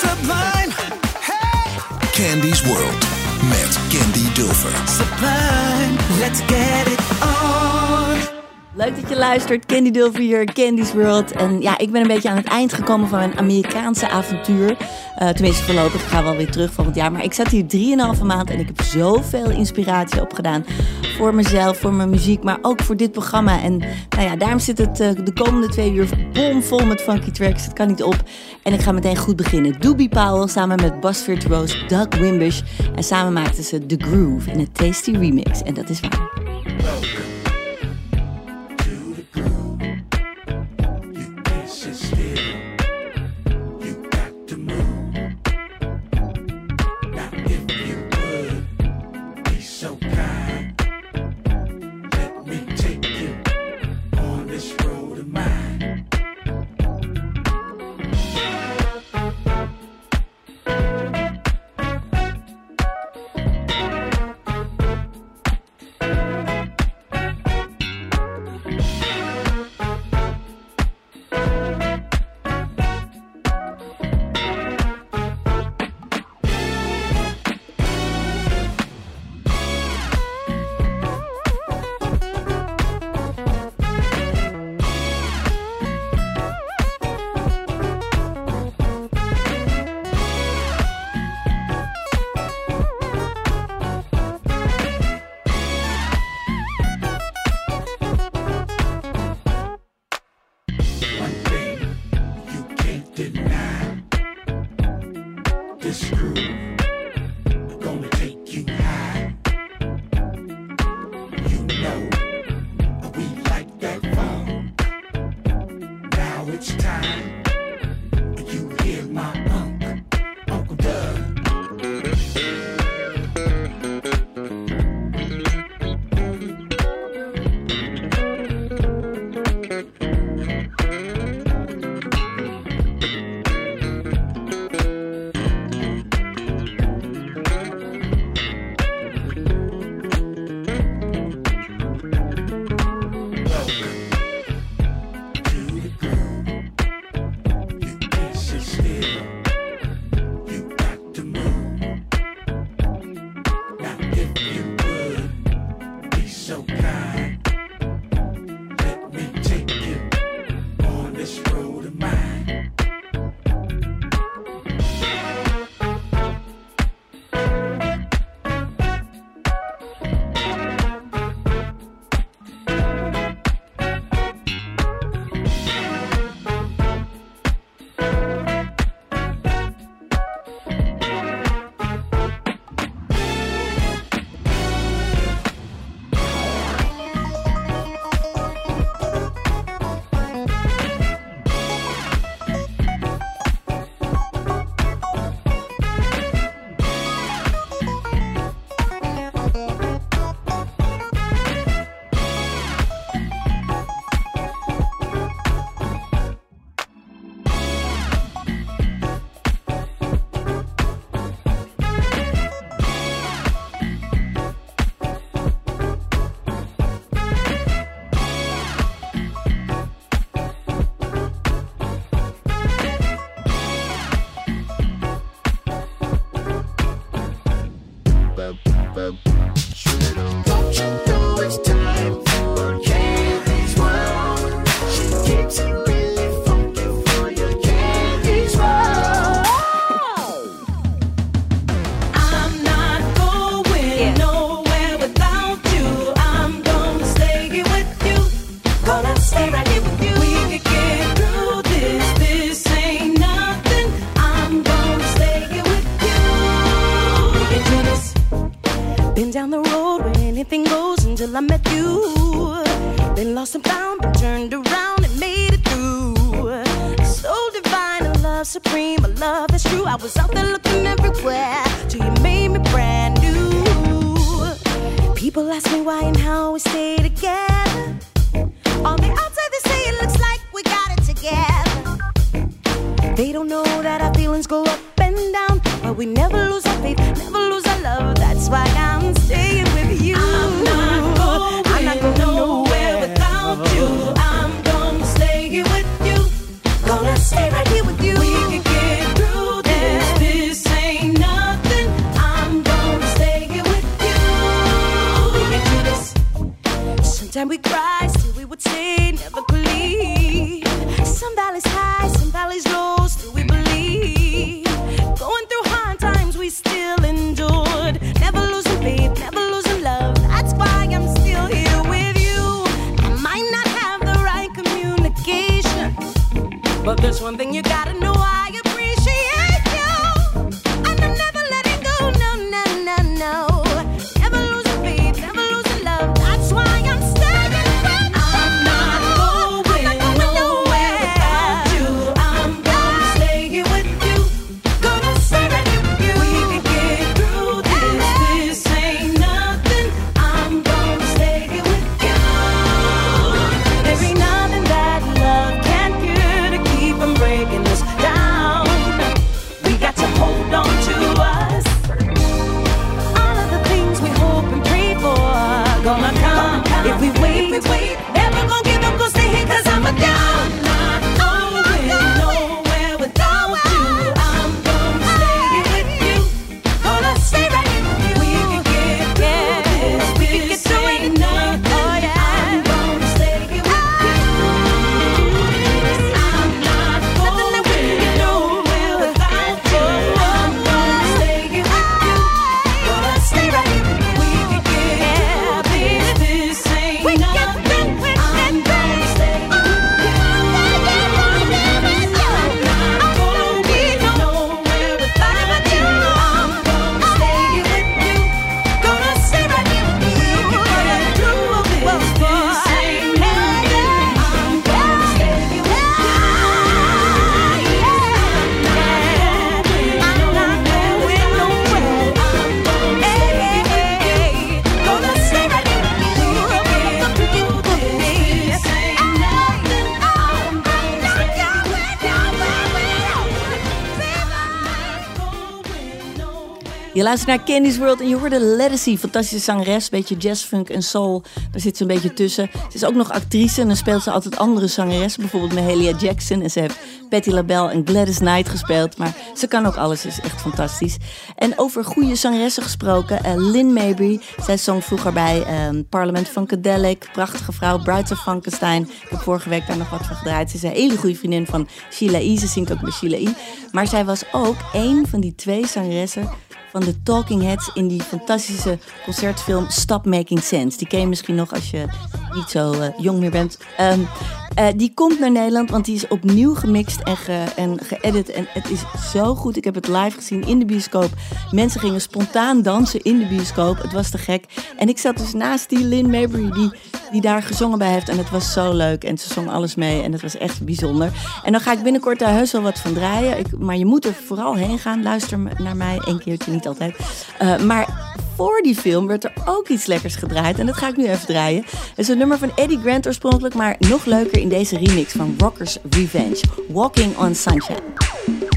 Sublime, Candy's World met Candy Dulfer. sublime, let's get it on. Leuk dat je luistert. Candy Dulver hier, Candy's World. En ja, ik ben een beetje aan het eind gekomen van mijn Amerikaanse avontuur. Eh, tenminste, voorlopig. Ga wel weer terug volgend jaar. Maar ik zat hier drieënhalve maand en ik heb zoveel inspiratie opgedaan. Voor mezelf, voor mijn muziek, maar ook voor dit programma. En nou ja, daarom zit het eh, de komende twee uur bomvol met funky tracks. Het kan niet op. En ik ga meteen goed beginnen. Doobie Powell samen met basvirtuoos Doug Wimbush. En samen maakten ze The Groove in een tasty remix. En dat is waar. Luistert naar Candy's World en je hoorde Legacy, fantastische zangeres, beetje jazzfunk en soul. Daar zit ze een beetje tussen. Ze is ook nog actrice en dan speelt ze altijd andere zangeressen, bijvoorbeeld Mahalia Jackson. En ze heeft Patti LaBelle en Gladys Knight gespeeld, maar ze kan ook alles, is echt fantastisch. En over goede zangeressen gesproken, eh, Lynn Mabry, zij zong vroeger bij ehm, Parliament Funkadelic, prachtige vrouw, Brides of Frankenstein. Ik heb vorige week daar nog wat van gedraaid. Ze is een hele goede vriendin van Sheila E. Ze zingt ook met Sheila E. Maar zij was ook een van die twee zangeressen van de Talking Heads in die fantastische concertfilm Stop Making Sense. Die ken je misschien nog als je niet zo eh, jong meer bent. Ehm, eh, die komt naar Nederland, want die is opnieuw gemixt en, ge, en geëdit. En het is zo goed. Ik heb het live gezien in de bioscoop. Mensen gingen spontaan dansen in de bioscoop. Het was te gek. En ik zat dus naast die Lynn Mabry, die, die daar gezongen bij heeft. En het was zo leuk. En ze zong alles mee. En het was echt bijzonder. En dan ga ik binnenkort daar heus wel wat van draaien. Ik, maar je moet er vooral heen gaan. Luister naar mij. Eén keertje, niet altijd. Eh, maar voor die film werd er ook iets lekkers gedraaid. En dat ga ik nu even draaien. Het is een nummer van Eddie Grant oorspronkelijk. Maar nog leuker in deze remix van Rockers Revenge. Walking on Sunshine.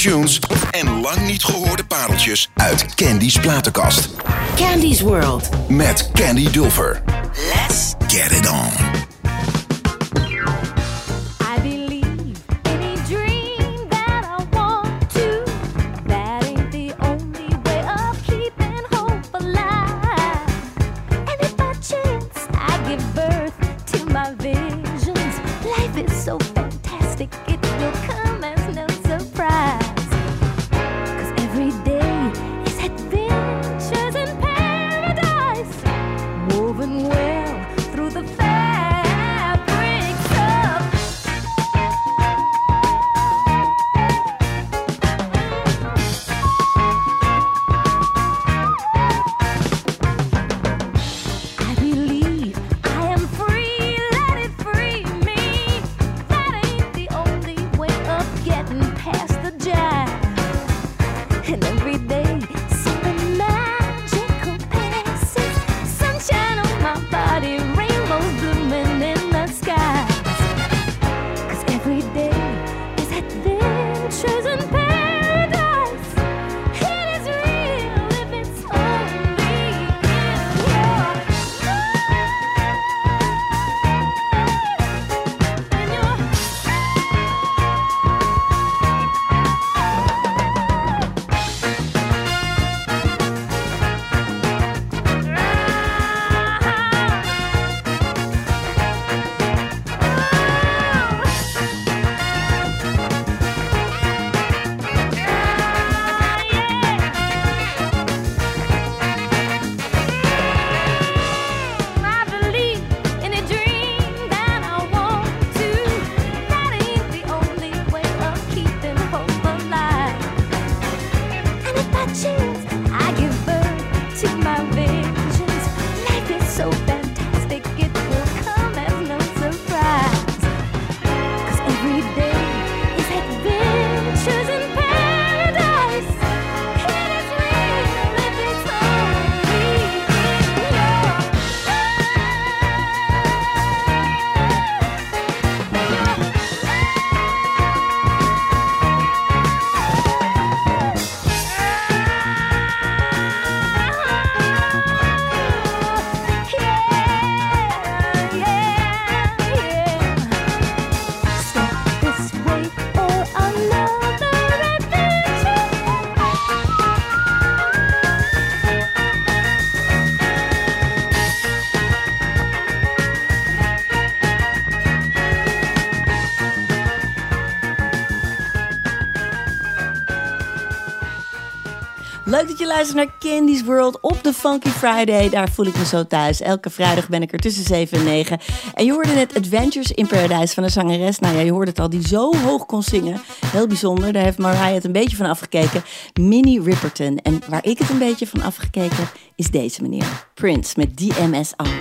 tunes en lang niet gehoorde pareltjes uit Candy's platenkast. Candy's World. Met Candy Dulfer. Luister naar Candy's World op de Funky Friday. Daar voel ik me zo thuis. Elke vrijdag ben ik er tussen 7 en 9. En je hoorde net Adventures in Paradise van een zangeres. Nou ja, je hoorde het al, die zo hoog kon zingen. Heel bijzonder, daar heeft Mariah het een beetje van afgekeken. Minnie Ripperton. En waar ik het een beetje van afgekeken, is deze meneer. Prince met DMSR.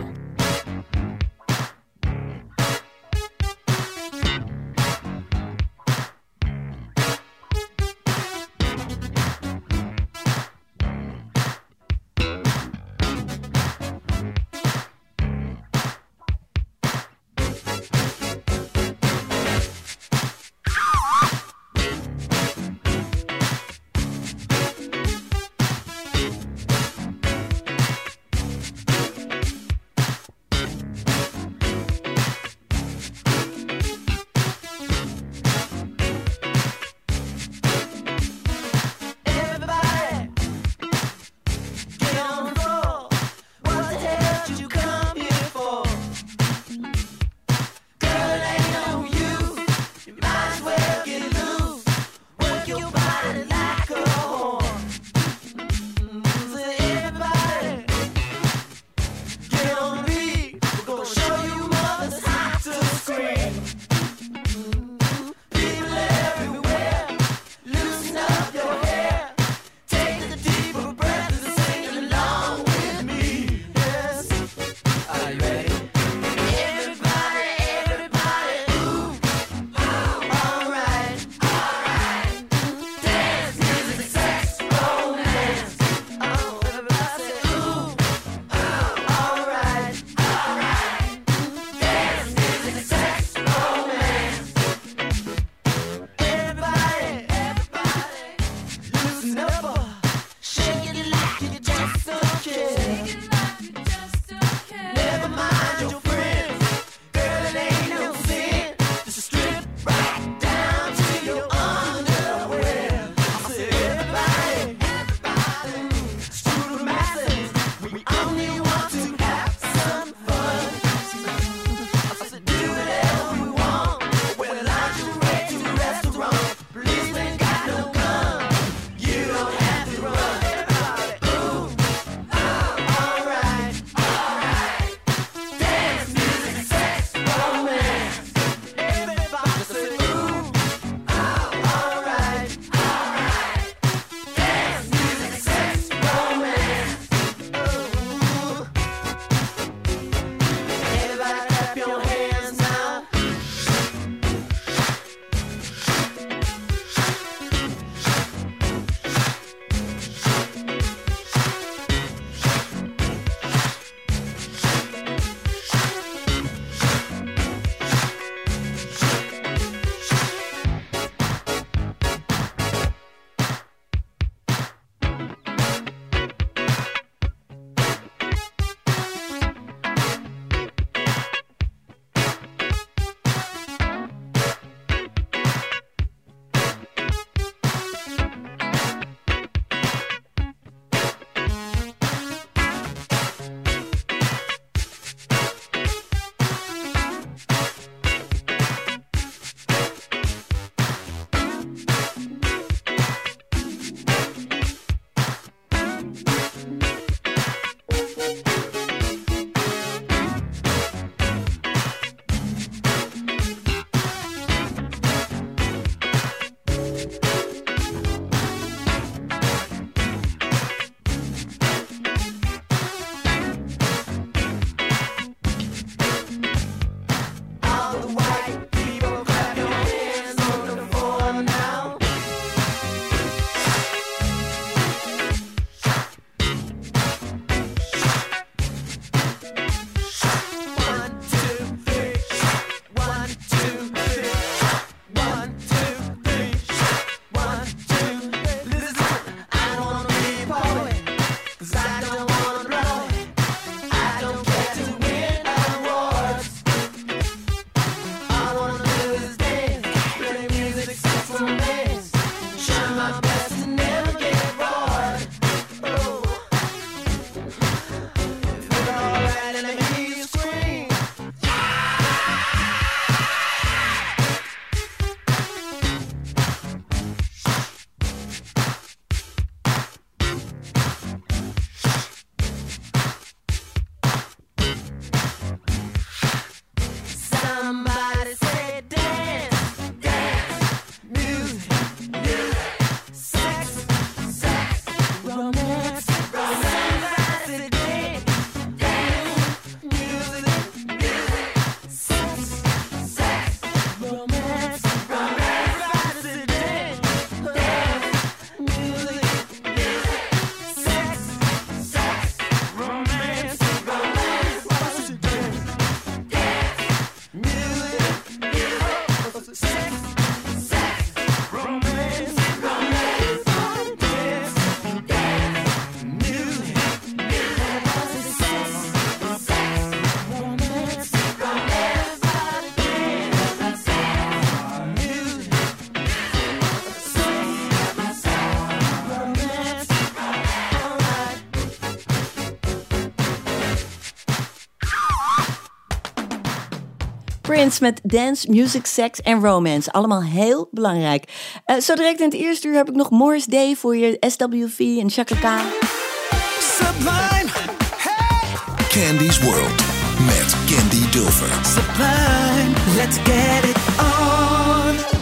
Met dance, music, sex en romance. Allemaal heel belangrijk. Eh, zo direct in het eerste uur heb ik nog Morris Day voor je, SWV en Chaka Khan. Sublime. Candy's World met Candy Dulfer. Sublime, let's get it.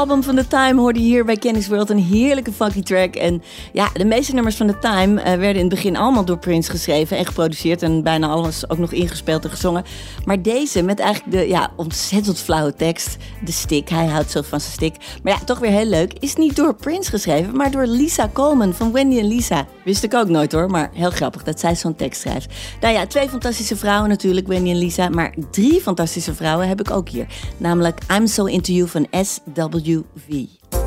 Debuutalbum van The Time hoorde hier bij Kenny's World een heerlijke funky track. En ja, de meeste nummers van The Time eh, werden in het begin allemaal door Prince geschreven en geproduceerd. En bijna alles ook nog ingespeeld en gezongen. Maar deze met eigenlijk de ja, ontzettend flauwe tekst. De stick, hij houdt zo van zijn stick. Maar ja, toch weer heel leuk. Is niet door Prince geschreven, maar door Lisa Coleman van Wendy en Lisa. Wist ik ook nooit hoor, maar heel grappig dat zij zo'n tekst schrijft. Nou ja, twee fantastische vrouwen natuurlijk, Wendy en Lisa. Maar drie fantastische vrouwen heb ik ook hier. Namelijk I'm So Into You van SWV. Candy's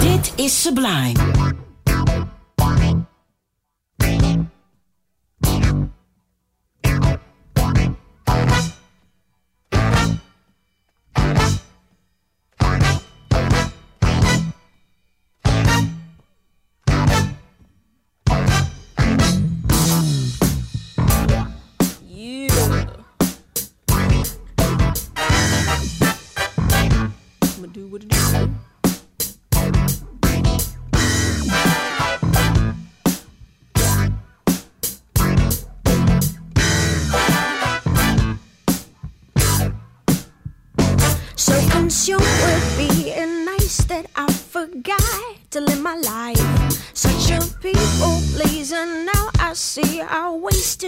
Dit is Sublime.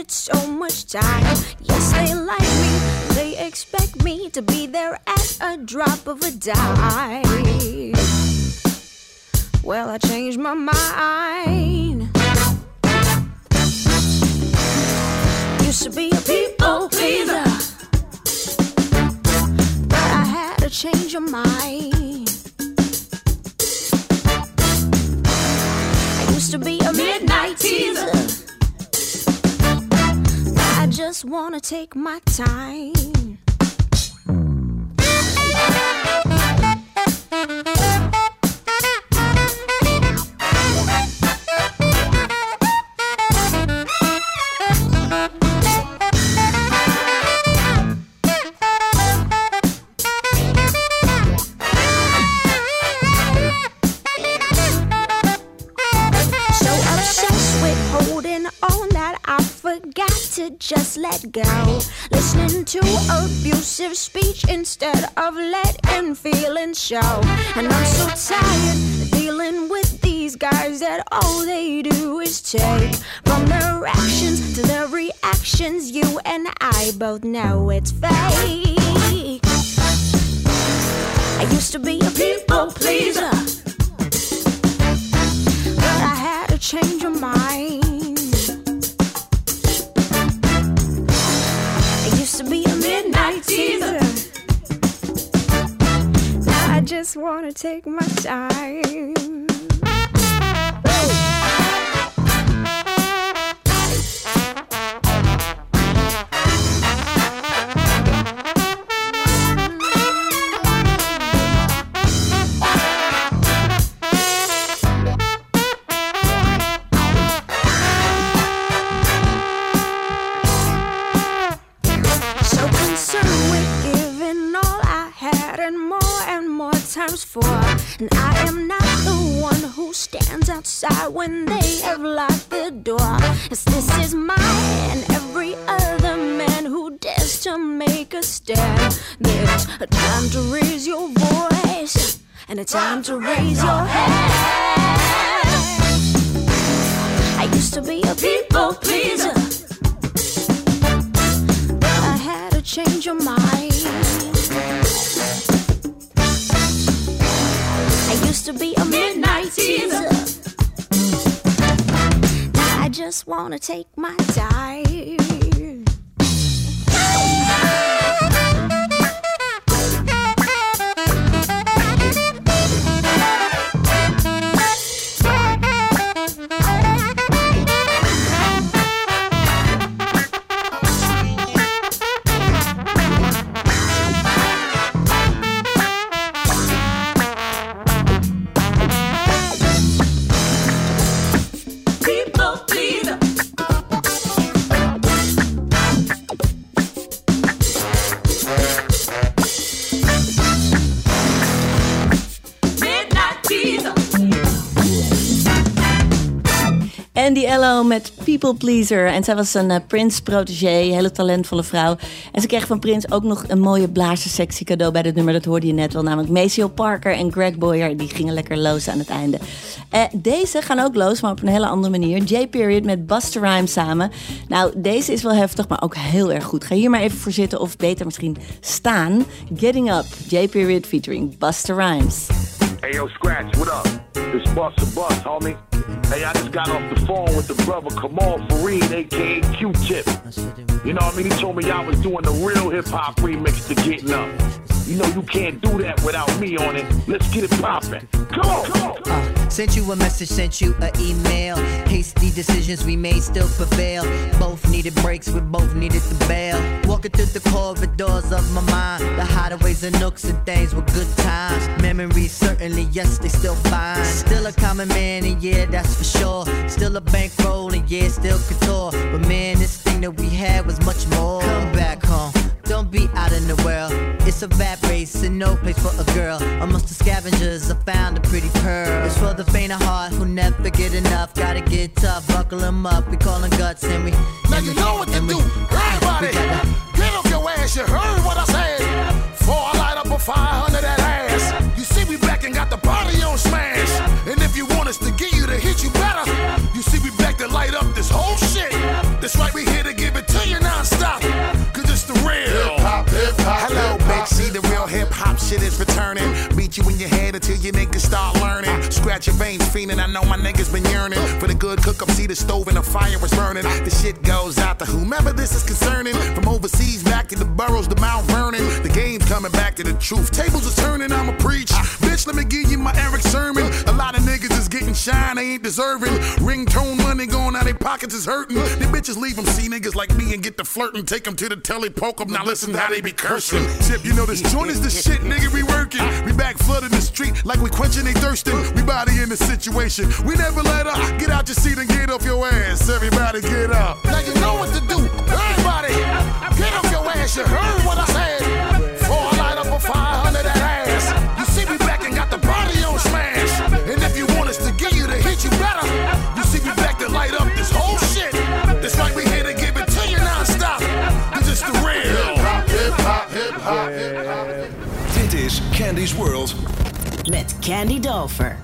Wasted so much time. Yes, they like me. They expect me to be there at a drop of a dime. Well, I changed my mind. Used to be a people pleaser. But I had to change your mind. I used to be a midnight teaser. Just wanna take my time. Instead of letting feelings show. And I'm so tired of dealing with these guys that all they do is take. From their actions to their reactions, you and I both know it's fake. I used to be a people pleaser. But I had to change my mind. Just wanna take my time. Times. And I am not the one who stands outside when they have locked the door. Yes, this is mine and every other man who dares to make a stand. There's a time to raise your voice and a time to raise your hand. I used to be a people pleaser. I had to change your mind. Used to be a midnight teaser. I just wanna take my time. Andy Ello met People Pleaser. En zij was een eh, Prince-protégé, hele talentvolle vrouw. En ze kreeg van Prince ook nog een mooie blazerssectie cadeau bij dat nummer. Dat hoorde je net wel, namelijk Maceo Parker en Greg Boyer. Die gingen lekker los aan het einde. Eh, deze gaan ook los, maar op een hele andere manier. J-Period met Buster Rhymes samen. Nou, deze is wel heftig, maar ook heel erg goed. Ga hier maar even voor zitten, of beter misschien staan. Getting Up, J-Period featuring Buster Rhymes. Hey yo, Scratch, what up? This Buster Bus, homie. Hey, I just got off the phone with the brother Kamal Fareed, aka Q-Tip. You know what I mean? He told me I was doing the real hip hop remix to Getting Up. You know you can't do that without me on it. Let's get it poppin'. Come on, come on. Uh, sent you a message, sent you an email. Hasty decisions we made still prevail. Both needed breaks, we both needed to bail. Walking through the corridors of my mind. The hideaways and nooks and things were good times. Memories certainly, yes, they still fine. Still a common man, and yeah, that's for sure. Still a bankroll, and yeah, still couture. But man, this thing that we had was much more. Come back home. Don't be out in the world. It's a bad race and no place for a girl. Amongst the scavengers, I found a pretty pearl. It's for the faint of heart who never get enough. Gotta get tough, buckle them up. We call them guts and we. Now and you we, know what to do. Everybody, get off your ass. You heard what I said. Four light up a 500 and got the party on smash. And if you want us to get you to hit you better, you see we back to light up this whole shit. That's right, we here to give it to you non-stop. Cause it's the real. Hip hop, hip hop. Hello, bitch. See the hip hop shit is returning. Beat you in your head until your niggas start learning. Scratch your veins, fiending. I know my niggas been yearning for the good cook up. See the stove and the fire is burning. The shit goes out to whomever this is concerning. From overseas back to the boroughs to Mount Vernon. The game's coming back to the truth. Tables are turning. I'ma preach. Bitch, let me give you my Eric sermon. A lot of niggas is getting shine, they ain't deserving. Ringtone money going out, their pockets is hurting. The bitches leave them see niggas like me and get the flirting. Take them to the telly, poke them. Now listen how they be cursing. Tip, you know this joint is the shit, nigga, we working. We back flooding the street like we quenching they thirsting. We body in the situation. We never let up. Get out your seat and get off your ass. Everybody get up. Now you know what to do. Everybody, get off your ass. You heard what I said. Candy Dolfer.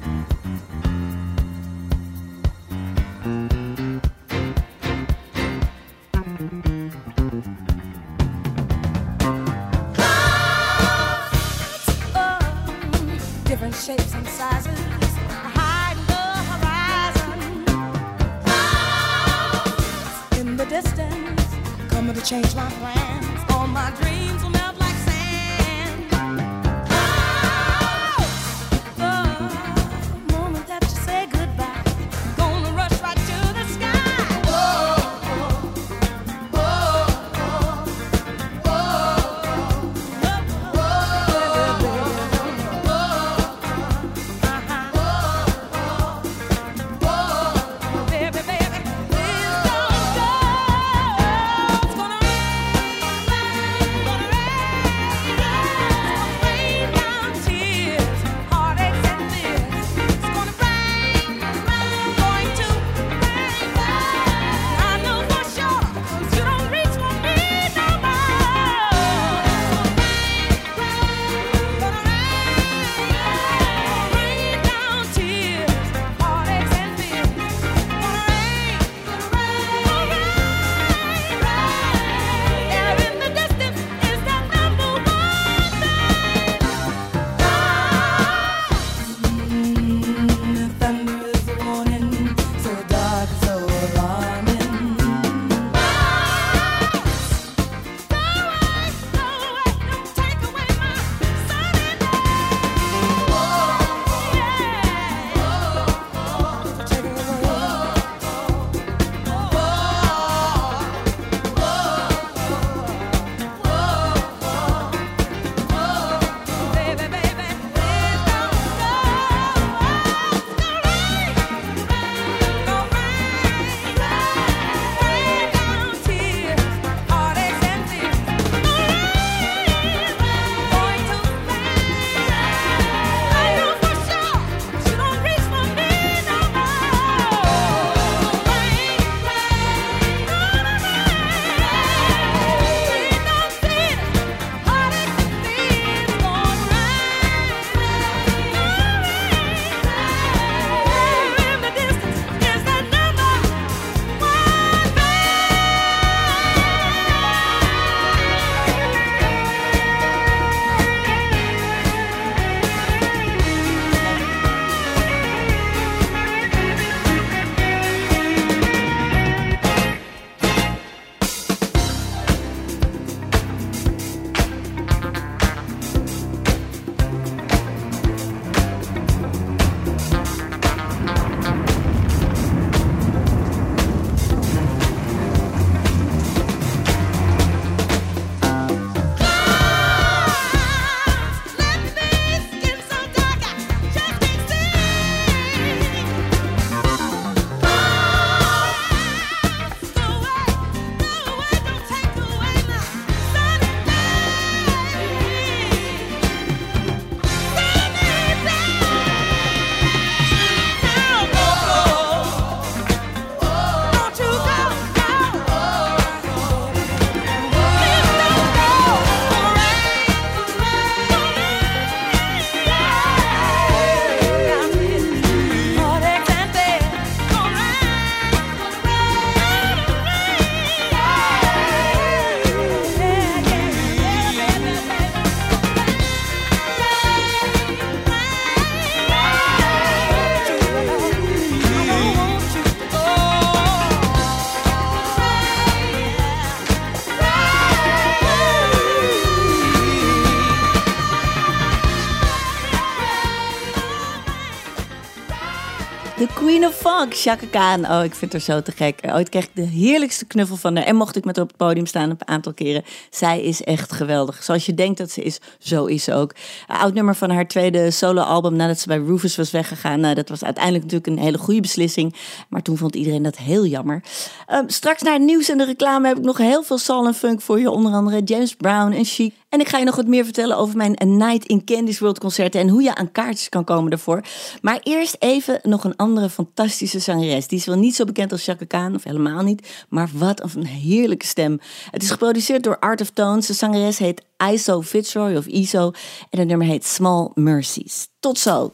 Chaka. Oh, ik vind haar zo te gek. Ooit kreeg ik de heerlijkste knuffel van haar. En mocht ik met haar op het podium staan een aantal keren. Zij is echt geweldig. Zoals je denkt dat ze is, zo is ze ook. Oud nummer van haar tweede soloalbum nadat ze bij Rufus was weggegaan. Nou, dat was uiteindelijk natuurlijk een hele goede beslissing. Maar toen vond iedereen dat heel jammer. Ehm, straks naar het nieuws en de reclame heb ik nog heel veel soul en funk voor je. Onder andere James Brown en Chic. En ik ga je nog wat meer vertellen over mijn A Night in Candy's World concerten en hoe je aan kaartjes kan komen daarvoor. Maar eerst even nog een andere fantastische zangeres. Die is wel niet zo bekend als Chaka of helemaal niet. Maar wat een heerlijke stem. Het is geproduceerd door Art of Tones. De zangeres heet Iso Fitzroy of Iso. En het nummer heet Small Mercies. Tot zo!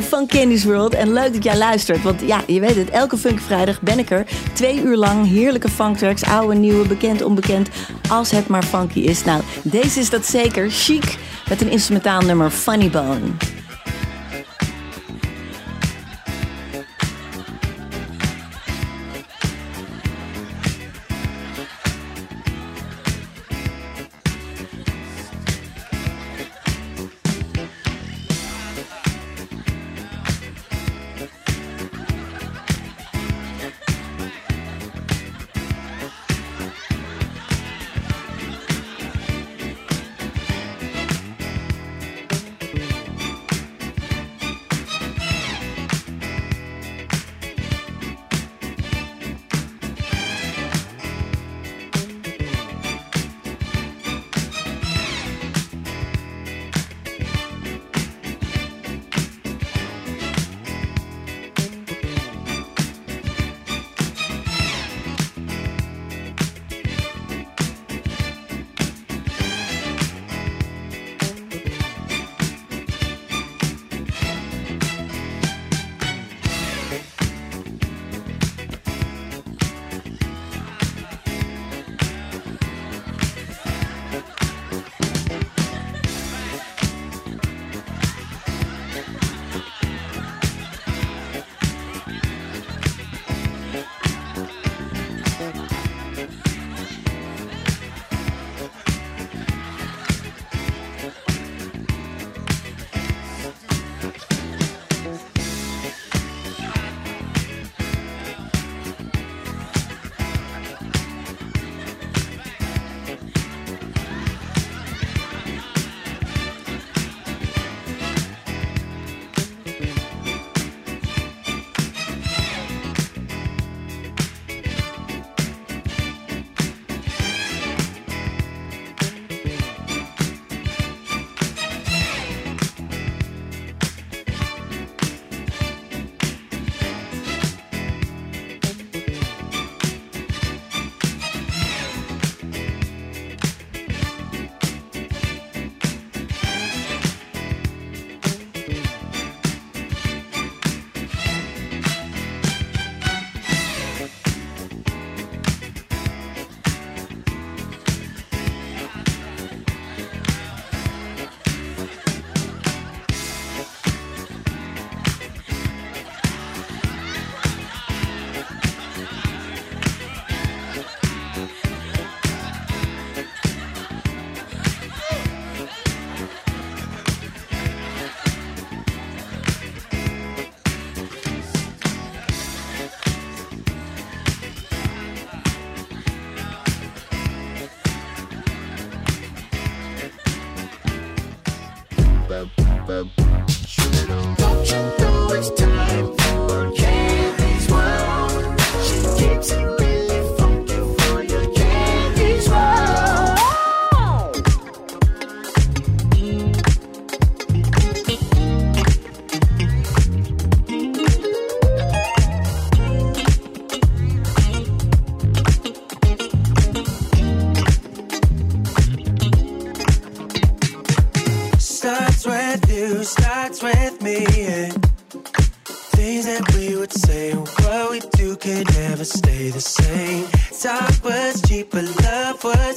Van Candy's World. En leuk dat jij luistert. Want ja, je weet het, elke Funk Vrijdag ben ik er. Twee uur lang heerlijke funktracks. Oude, nieuwe, bekend, onbekend. Als het maar funky is. Nou, deze is dat zeker. Chic. Met een instrumentaal nummer Funny Bone.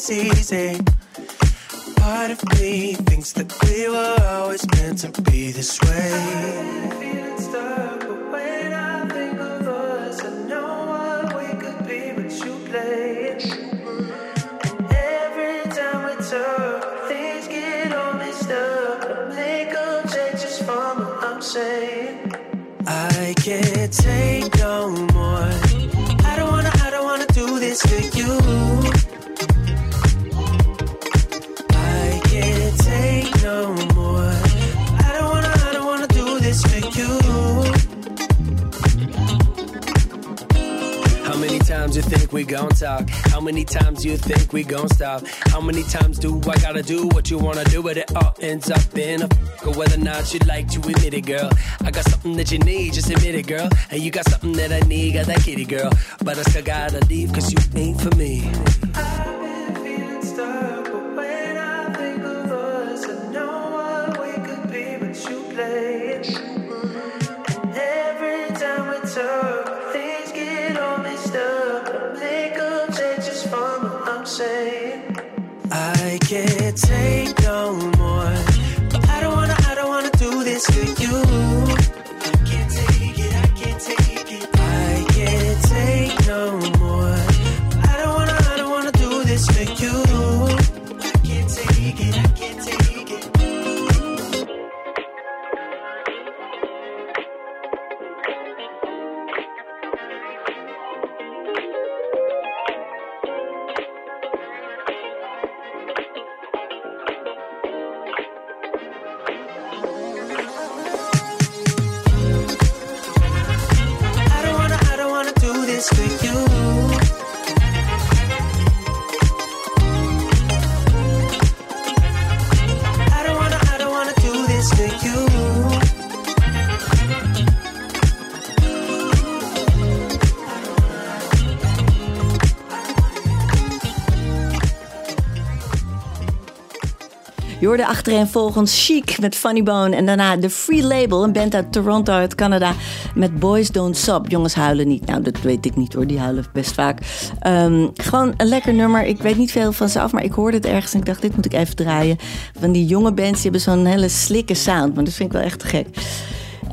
it's easy. We gon' talk? How many times you think we gon' stop? How many times do I gotta do what you wanna do? But it all ends up in a f- whether or not you like to admit it, girl. I got something that you need, just admit it, girl. And you got something that I need, got that kitty, girl. But I still gotta leave, cause you ain't for me. Feeling stuck, take Je hoorde achterin volgens Chic met Funny Bone. En daarna The Free Label, een band uit Toronto, uit Canada. Met Boys Don't Stop. Jongens huilen niet. Nou, dat weet ik niet hoor. Die huilen best vaak. Ehm, gewoon een lekker nummer. Ik weet niet veel van ze af, maar ik hoorde het ergens. En ik dacht, dit moet ik even draaien. Van die jonge bands, die hebben zo'n hele slikke sound. Maar dat vind ik wel echt te gek.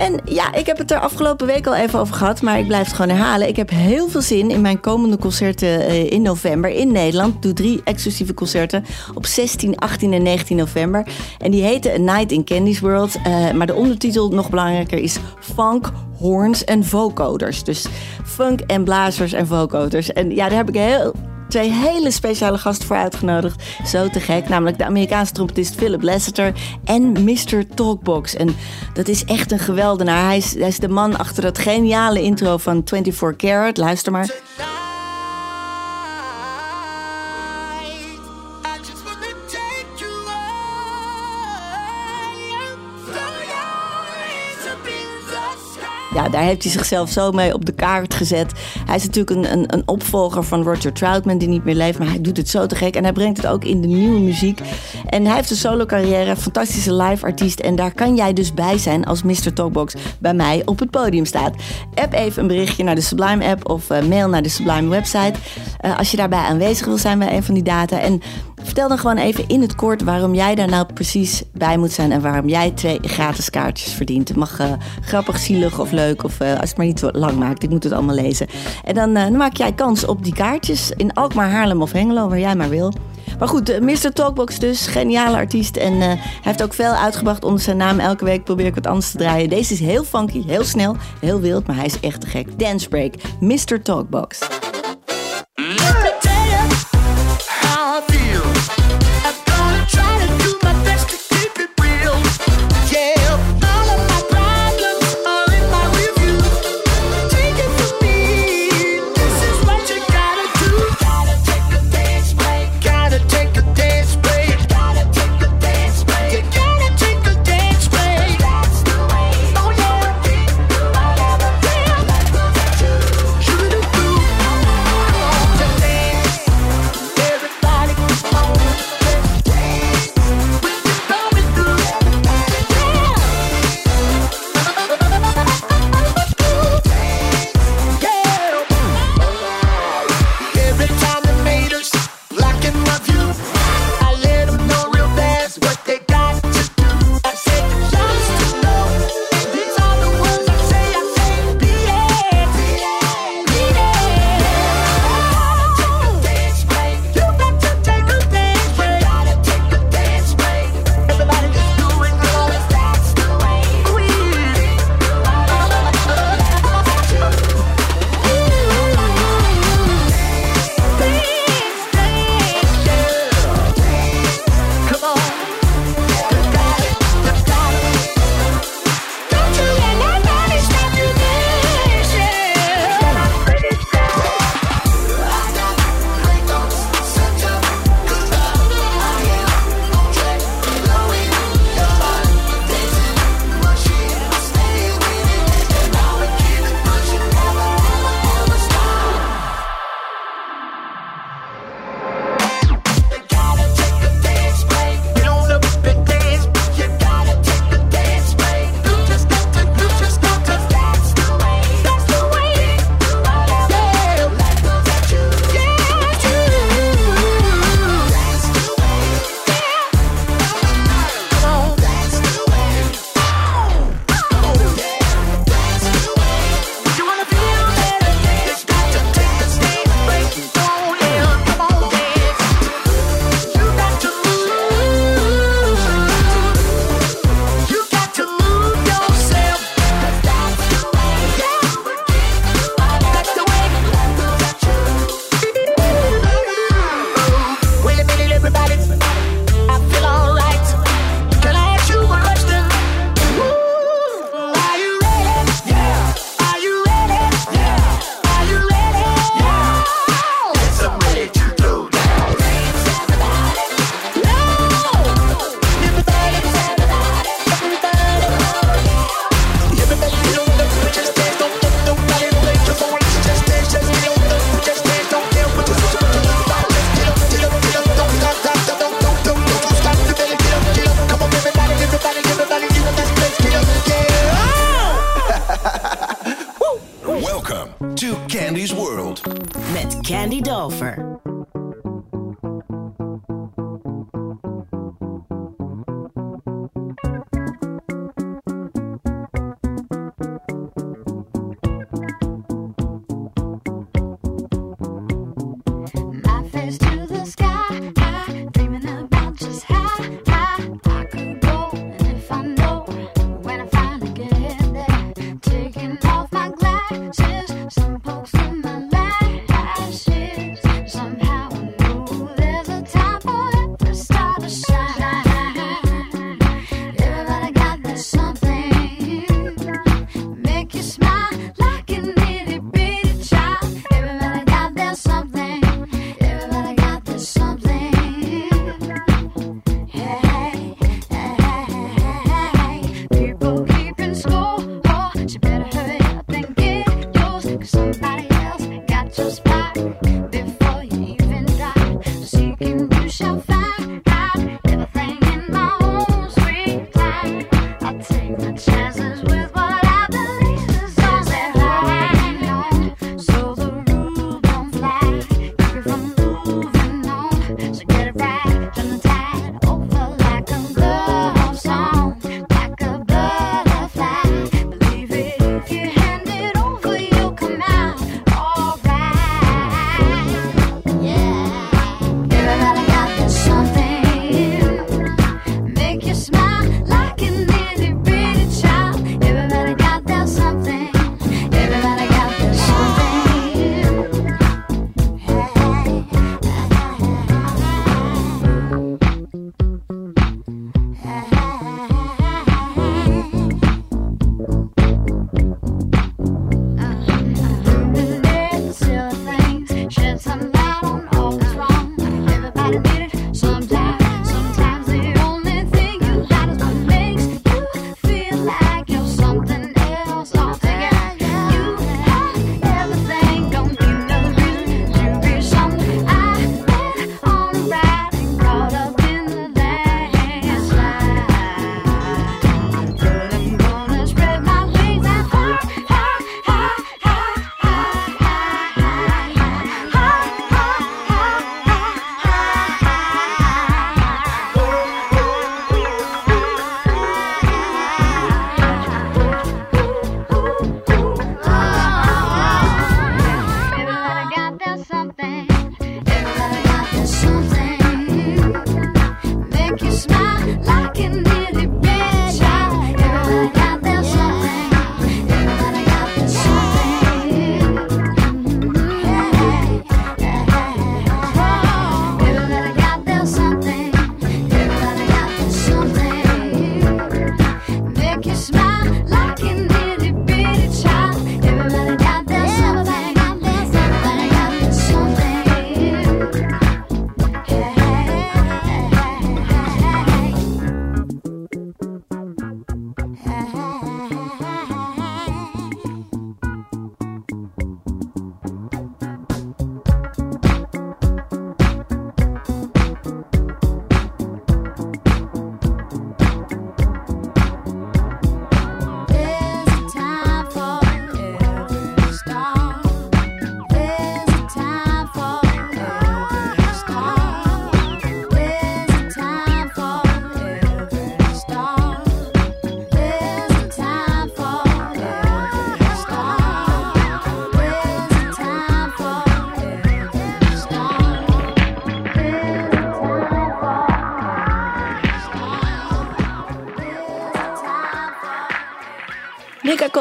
En ja, ik heb het er afgelopen week al even over gehad, maar ik blijf het gewoon herhalen. Ik heb heel veel zin in mijn komende concerten eh, in november in Nederland. Ik doe drie exclusieve concerten op 16, 18 en 19 november. En die heten A Night in Candy's World. Eh, maar de ondertitel, nog belangrijker, is Funk, Horns en Vocoders. Dus funk en blazers en vocoders. En ja, daar heb ik heel twee hele speciale gasten voor uitgenodigd. Zo te gek. Namelijk de Amerikaanse trompetist Philip Lasseter en Mr. Talkbox. En dat is echt een geweldenaar. Hij is, hij is de man achter dat geniale intro van 24 Karat. Luister maar. Ja, daar heeft hij zichzelf zo mee op de kaart gezet. Hij is natuurlijk een, een, een opvolger van Roger Troutman, die niet meer leeft. Maar hij doet het zo te gek. En hij brengt het ook in de nieuwe muziek. En hij heeft een solo carrière, fantastische live artiest. En daar kan jij dus bij zijn als Mr. Talkbox bij mij op het podium staat. App even een berichtje naar de Sublime app of eh, mail naar de Sublime website. Eh, als je daarbij aanwezig wil zijn bij een van die data. En Vertel dan gewoon even in het kort waarom jij daar nou precies bij moet zijn en waarom jij twee gratis kaartjes verdient. Het mag eh, grappig, zielig of leuk of eh, als het maar niet zo lang maakt. Ik moet het allemaal lezen. En dan, eh, dan maak jij kans op die kaartjes in Alkmaar, Haarlem of Hengelo, waar jij maar wil. Maar goed, Mr. Talkbox dus, geniale artiest. En heeft ook veel uitgebracht onder zijn naam. Elke week probeer ik wat anders te draaien. Deze is heel funky, heel snel, heel wild, maar hij is echt te gek. Dance Break, Mr. Talkbox.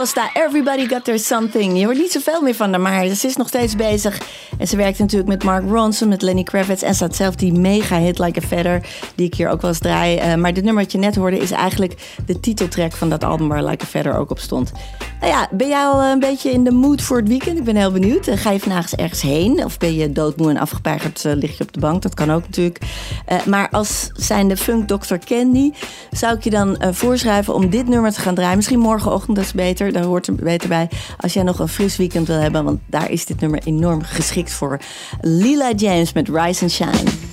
Daar, Everybody Got Their Something. Je hoort niet zoveel meer van haar, maar ze is nog steeds bezig. En ze werkt natuurlijk met Mark Ronson, met Lenny Kravitz en staat zelf die mega hit Like a Feather, die ik hier ook wel eens draai. Eh, maar dit nummer dat je net hoorde is eigenlijk de titeltrack van dat album waar Like a Feather ook op stond. Nou ja, ben jij al eh, een beetje in de mood voor het weekend? Ik ben heel benieuwd. Eh, ga je vandaag eens ergens heen? Of ben je doodmoe en afgepeigerd, lig je op de bank? Dat kan ook natuurlijk. maar als zijnde funk Doctor Candy zou ik je dan voorschrijven om dit nummer te gaan draaien. Misschien morgenochtend, dat is beter. Daar hoort het beter bij. Als jij nog een fris weekend wil hebben, want daar is dit nummer enorm geschikt voor Lila James met Rise and Shine.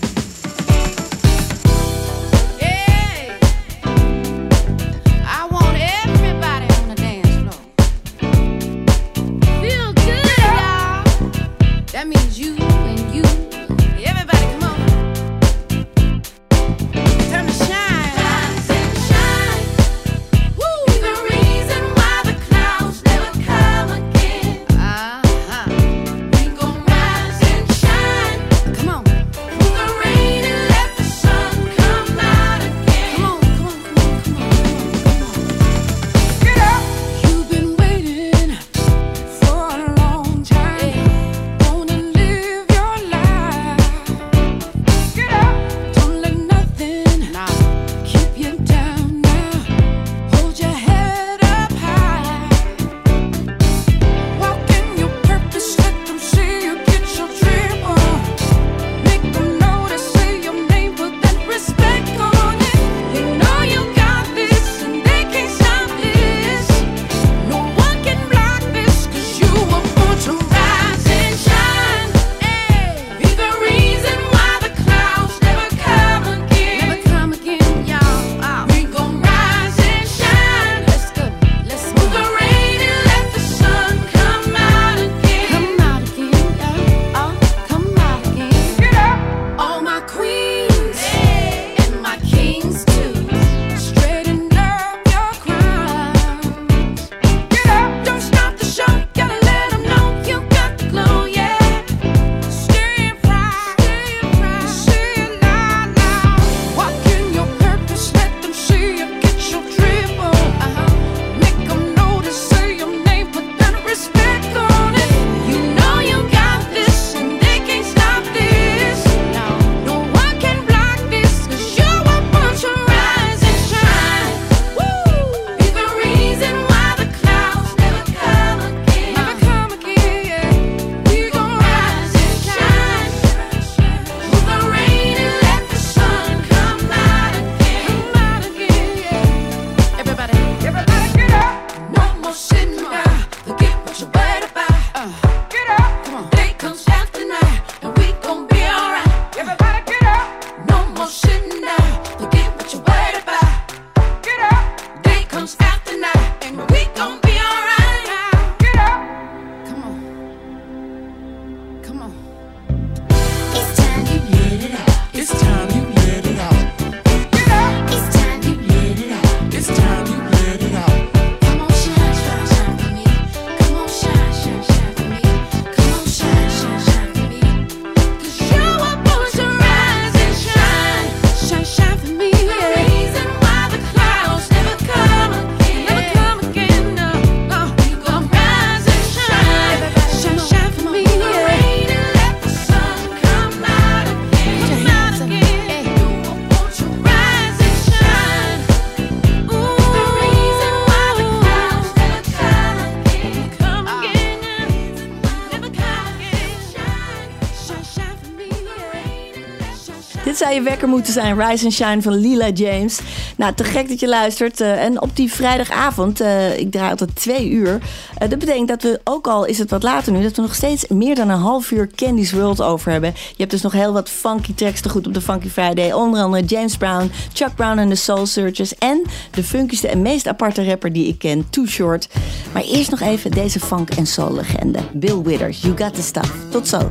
je wekker moeten zijn. Rise and Shine van Lila James. Nou, te gek dat je luistert. Eh, en op die vrijdagavond, eh, ik draai altijd twee uur. Eh, dat betekent dat we, ook al is het wat later nu, dat we nog steeds meer dan een half uur Candy's World over hebben. Je hebt dus nog heel wat funky tracks te goed op de Funky Friday. Onder andere James Brown, Chuck Brown en de Soul Searchers. En de funkieste en meest aparte rapper die ik ken, Too Short. Maar eerst nog even deze funk- en soul-legende. Bill Withers, You Got The Stuff. Tot zo.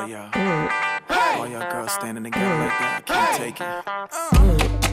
All y'all, girls standing together like that, I can't take it. Uh.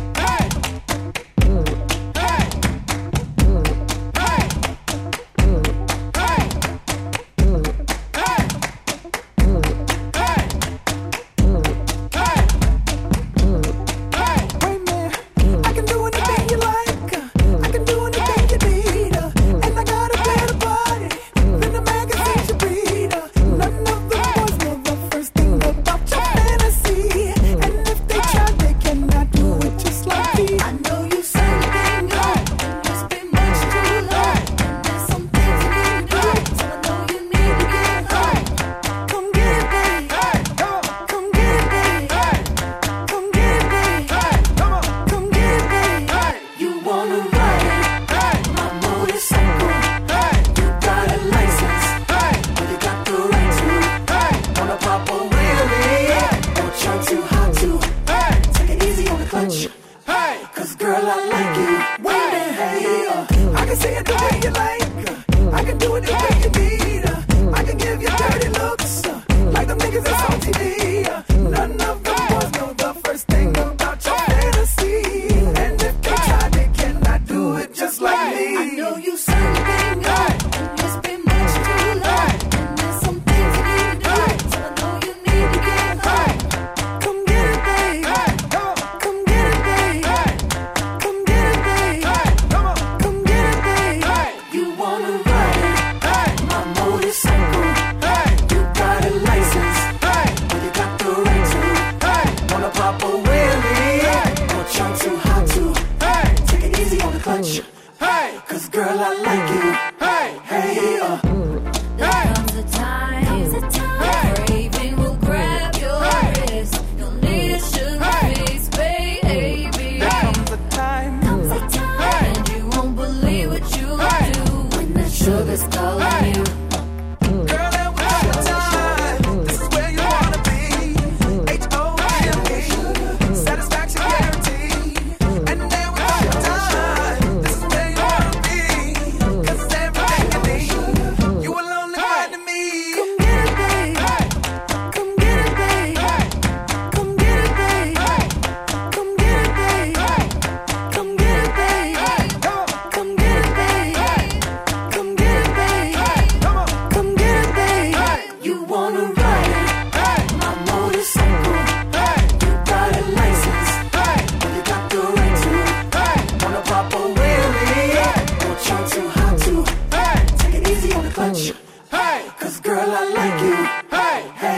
Girl, I like you. Hey, hey,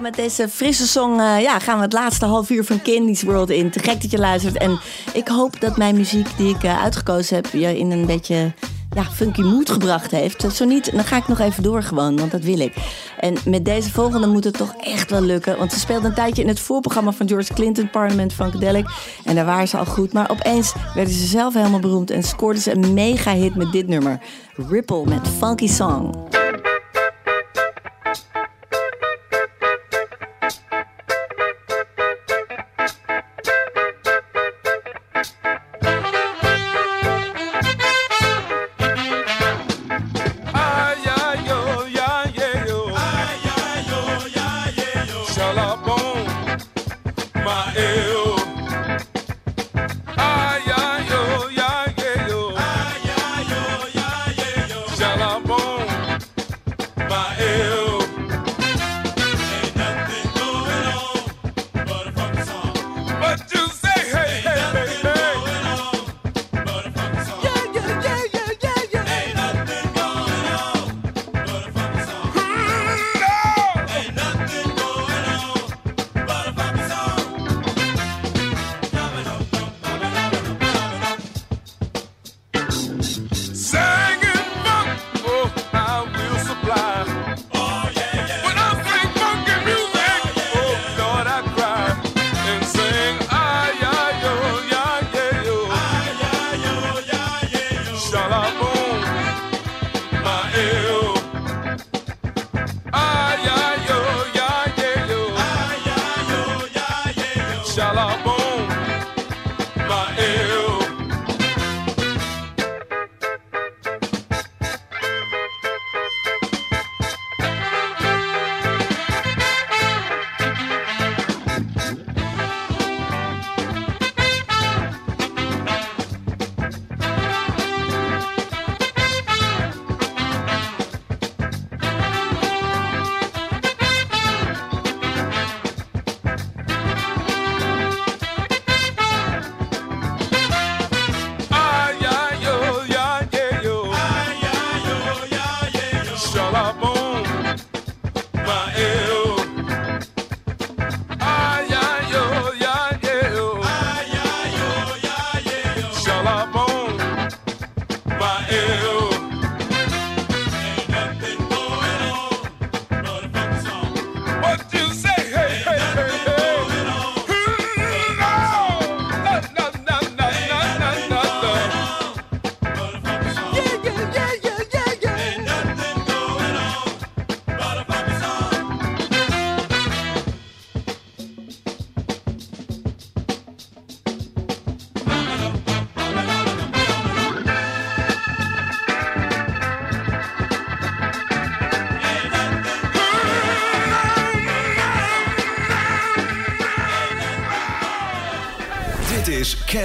met deze frisse song uh, ja, gaan we het laatste half uur van Candy's World in. Te gek dat je luistert. En ik hoop dat mijn muziek die ik uh, uitgekozen heb je in een beetje ja, funky mood gebracht heeft. Zo niet, dan ga ik nog even door gewoon, want dat wil ik. En met deze volgende moet het toch echt wel lukken. Want ze speelde een tijdje in het voorprogramma van George Clinton, Parliament Funkadelic. En daar waren ze al goed. Maar opeens werden ze zelf helemaal beroemd en scoorden ze een mega hit met dit nummer. Ripple met Funky Song.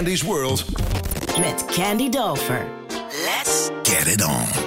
Candy's World. Met Candy Dover. Let's get it on.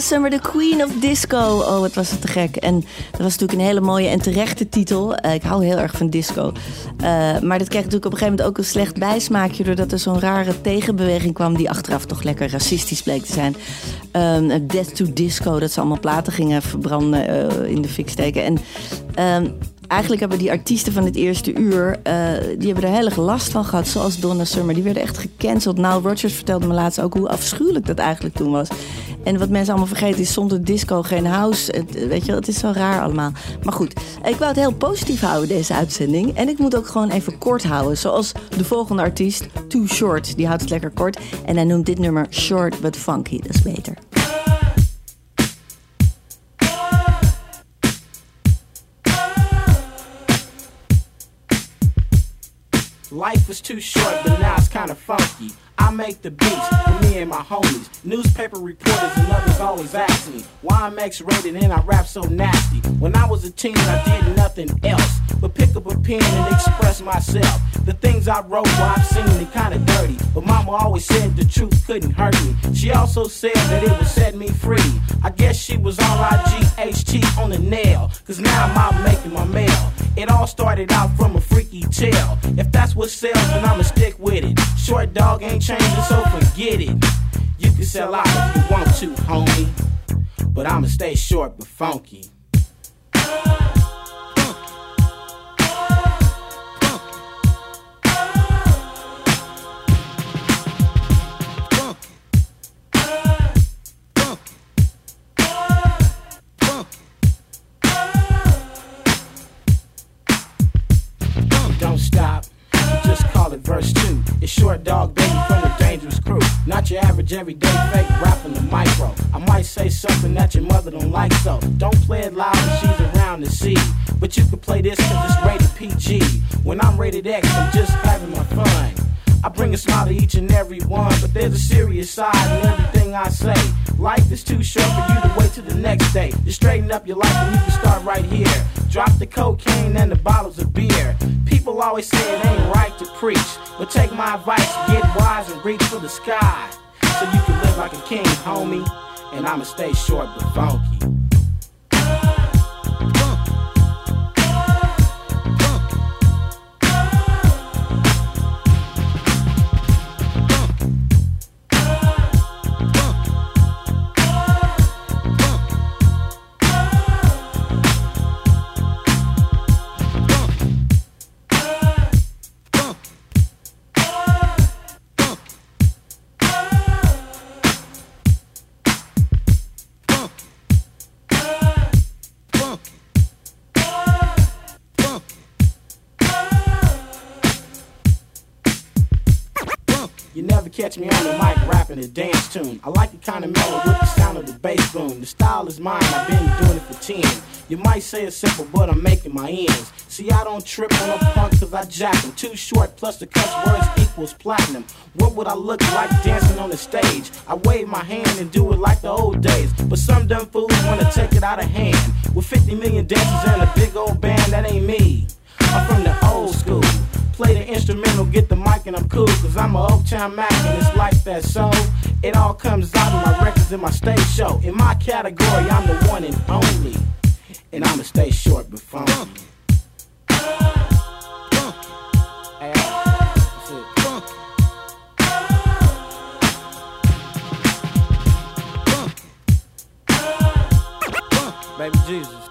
Summer, the Queen of Disco. Oh, wat was het te gek. En dat was natuurlijk een hele mooie en terechte titel. Eh, ik hou heel erg van disco. Eh, maar dat kreeg natuurlijk op een gegeven moment ook een slecht bijsmaakje... doordat er zo'n rare tegenbeweging kwam... die achteraf toch lekker racistisch bleek te zijn. Ehm, Death to Disco, dat ze allemaal platen gingen verbranden... eh, in de fik steken. En... ehm, Eigenlijk hebben die artiesten van het eerste uur, die hebben er heel erg last van gehad. Zoals Donna Summer, die werden echt gecanceld. Nou, Rogers vertelde me laatst ook hoe afschuwelijk dat eigenlijk toen was. En wat mensen allemaal vergeten is zonder disco geen house. Het, weet je het is zo raar allemaal. Maar goed, ik wou het heel positief houden deze uitzending. En ik moet ook gewoon even kort houden. Zoals de volgende artiest, Too Short. Die houdt het lekker kort. En hij noemt dit nummer Short But Funky. Dat is beter. Life was too short, but now it's kinda funky. I make the beats for me and my homies. Newspaper reporters and others always ask me why I'm X-rated and I rap so nasty. When I was a teen, I did nothing else but pick up a pen and express myself. The things I wrote were obscene and kinda dirty, but mama always said the truth couldn't hurt me. She also said that it would set me free. I guess she was on IGHT on the nail, cause now I'm out making my mail. It all started out from a freaky tale. If that's what sells, then I'ma stick with it. Short dog ain't changing, so forget it. You can sell out if you want to, homie. But I'ma stay short but funky. Don't stop, just call it verse two. It's short dog baby everyday fake rapping the micro. I might say something that your mother don't like, so don't play it loud when she's around to see. But you can play this cause it's rated PG. When I'm rated X, I'm just having my fun. I bring a smile to each and every one, but there's a serious side in everything I say. Life is too short for you to wait till the next day. Just straighten up your life and you can start right here. Drop the cocaine and the bottles of beer. People always say it ain't right to preach, but take my advice, get wise and reach for the sky. So you can live like a king, homie. And I'ma stay short but funky. Tune. I like it kinda mellow with the sound of the bass boom. The style is mine, I've been doing it for 10. You might say it's simple, but I'm making my ends. See, I don't trip on a punk cause I jack them. Too short plus the cuss words equals platinum. What would I look like dancing on the stage? I wave my hand and do it like the old days. But some dumb fools wanna take it out of hand. With 50 million dancers and a big old band, that ain't me. I'm from the old school. Play the instrumental, get the mic, and I'm cool. Cause I'm a Oak Town Mac, and it's like that. So it all comes out in my records in my stage show. In my category, I'm the one and only. And I'ma stay short but funky. Hey, that's it. Baby Jesus.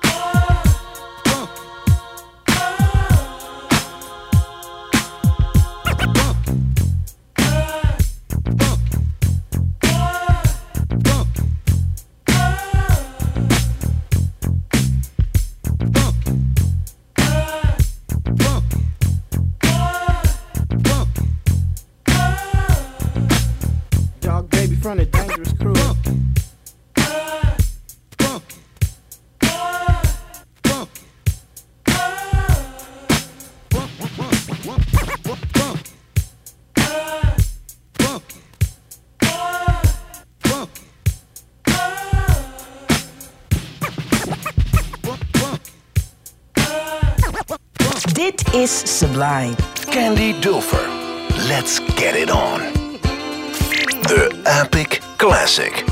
Is Sublime. Candy Dulfer. Let's get it on. The Epic Classic.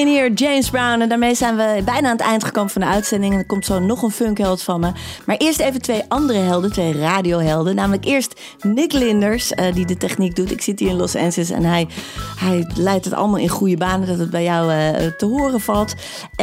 In here, James Brown. En daarmee zijn we bijna aan het eind gekomen van de uitzending. En er komt zo nog een funkheld van me. Maar eerst even twee andere helden, twee radiohelden. Namelijk eerst Nick Linders, eh, die de techniek doet. Ik zit hier in Los Angeles en hij, hij leidt het allemaal in goede banen. Dat het bij jou eh, te horen valt.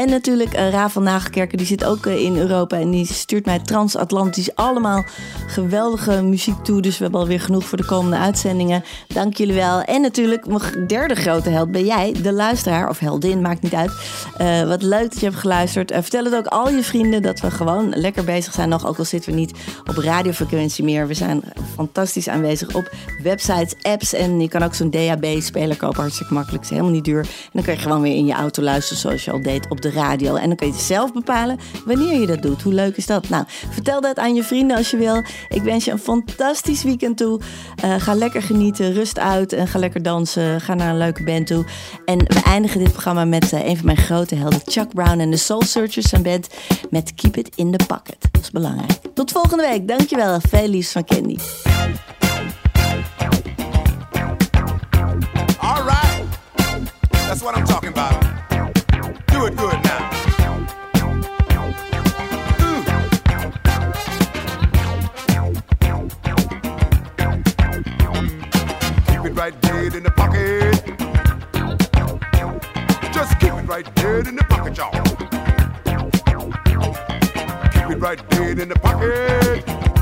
En natuurlijk uh, Rafael Nagelkerken, die zit ook eh, in Europa. En die stuurt mij transatlantisch allemaal geweldige muziek toe. Dus we hebben alweer genoeg voor de komende uitzendingen. Dank jullie wel. En natuurlijk, mijn derde grote held ben jij, de luisteraar. Of heldin, maakt niet uit. Eh, wat leuk dat je hebt geluisterd. Eh, vertel het ook al je vrienden dat we gewoon lekker bezig zijn nog. Ook al zitten we niet op radiofrequentie meer. We zijn fantastisch aanwezig op websites, apps. En je kan ook zo'n DAB-speler kopen. Hartstikke makkelijk. is helemaal niet duur. En dan kan je gewoon weer in je auto luisteren zoals je al deed op de radio. En dan kun je zelf bepalen wanneer je dat doet. Hoe leuk is dat? Nou, vertel dat aan je vrienden als je wil. Ik wens je een fantastisch weekend toe. Eh, ga lekker genieten, rust uit en ga lekker dansen. Ga naar een leuke band toe. En we eindigen dit programma met eh, een van mijn grote helden, Chuck Brown en de Soul Searchers zijn band met Keep It in the Pocket. Dat is belangrijk. Tot volgende week. Dankjewel. Veel liefs van Candy. That's what I'm talking about. Do it good now. Mm. Keep it right dead in the pocket. Just keep it right dead in the pocket, y'all. Keep it right dead in the pocket.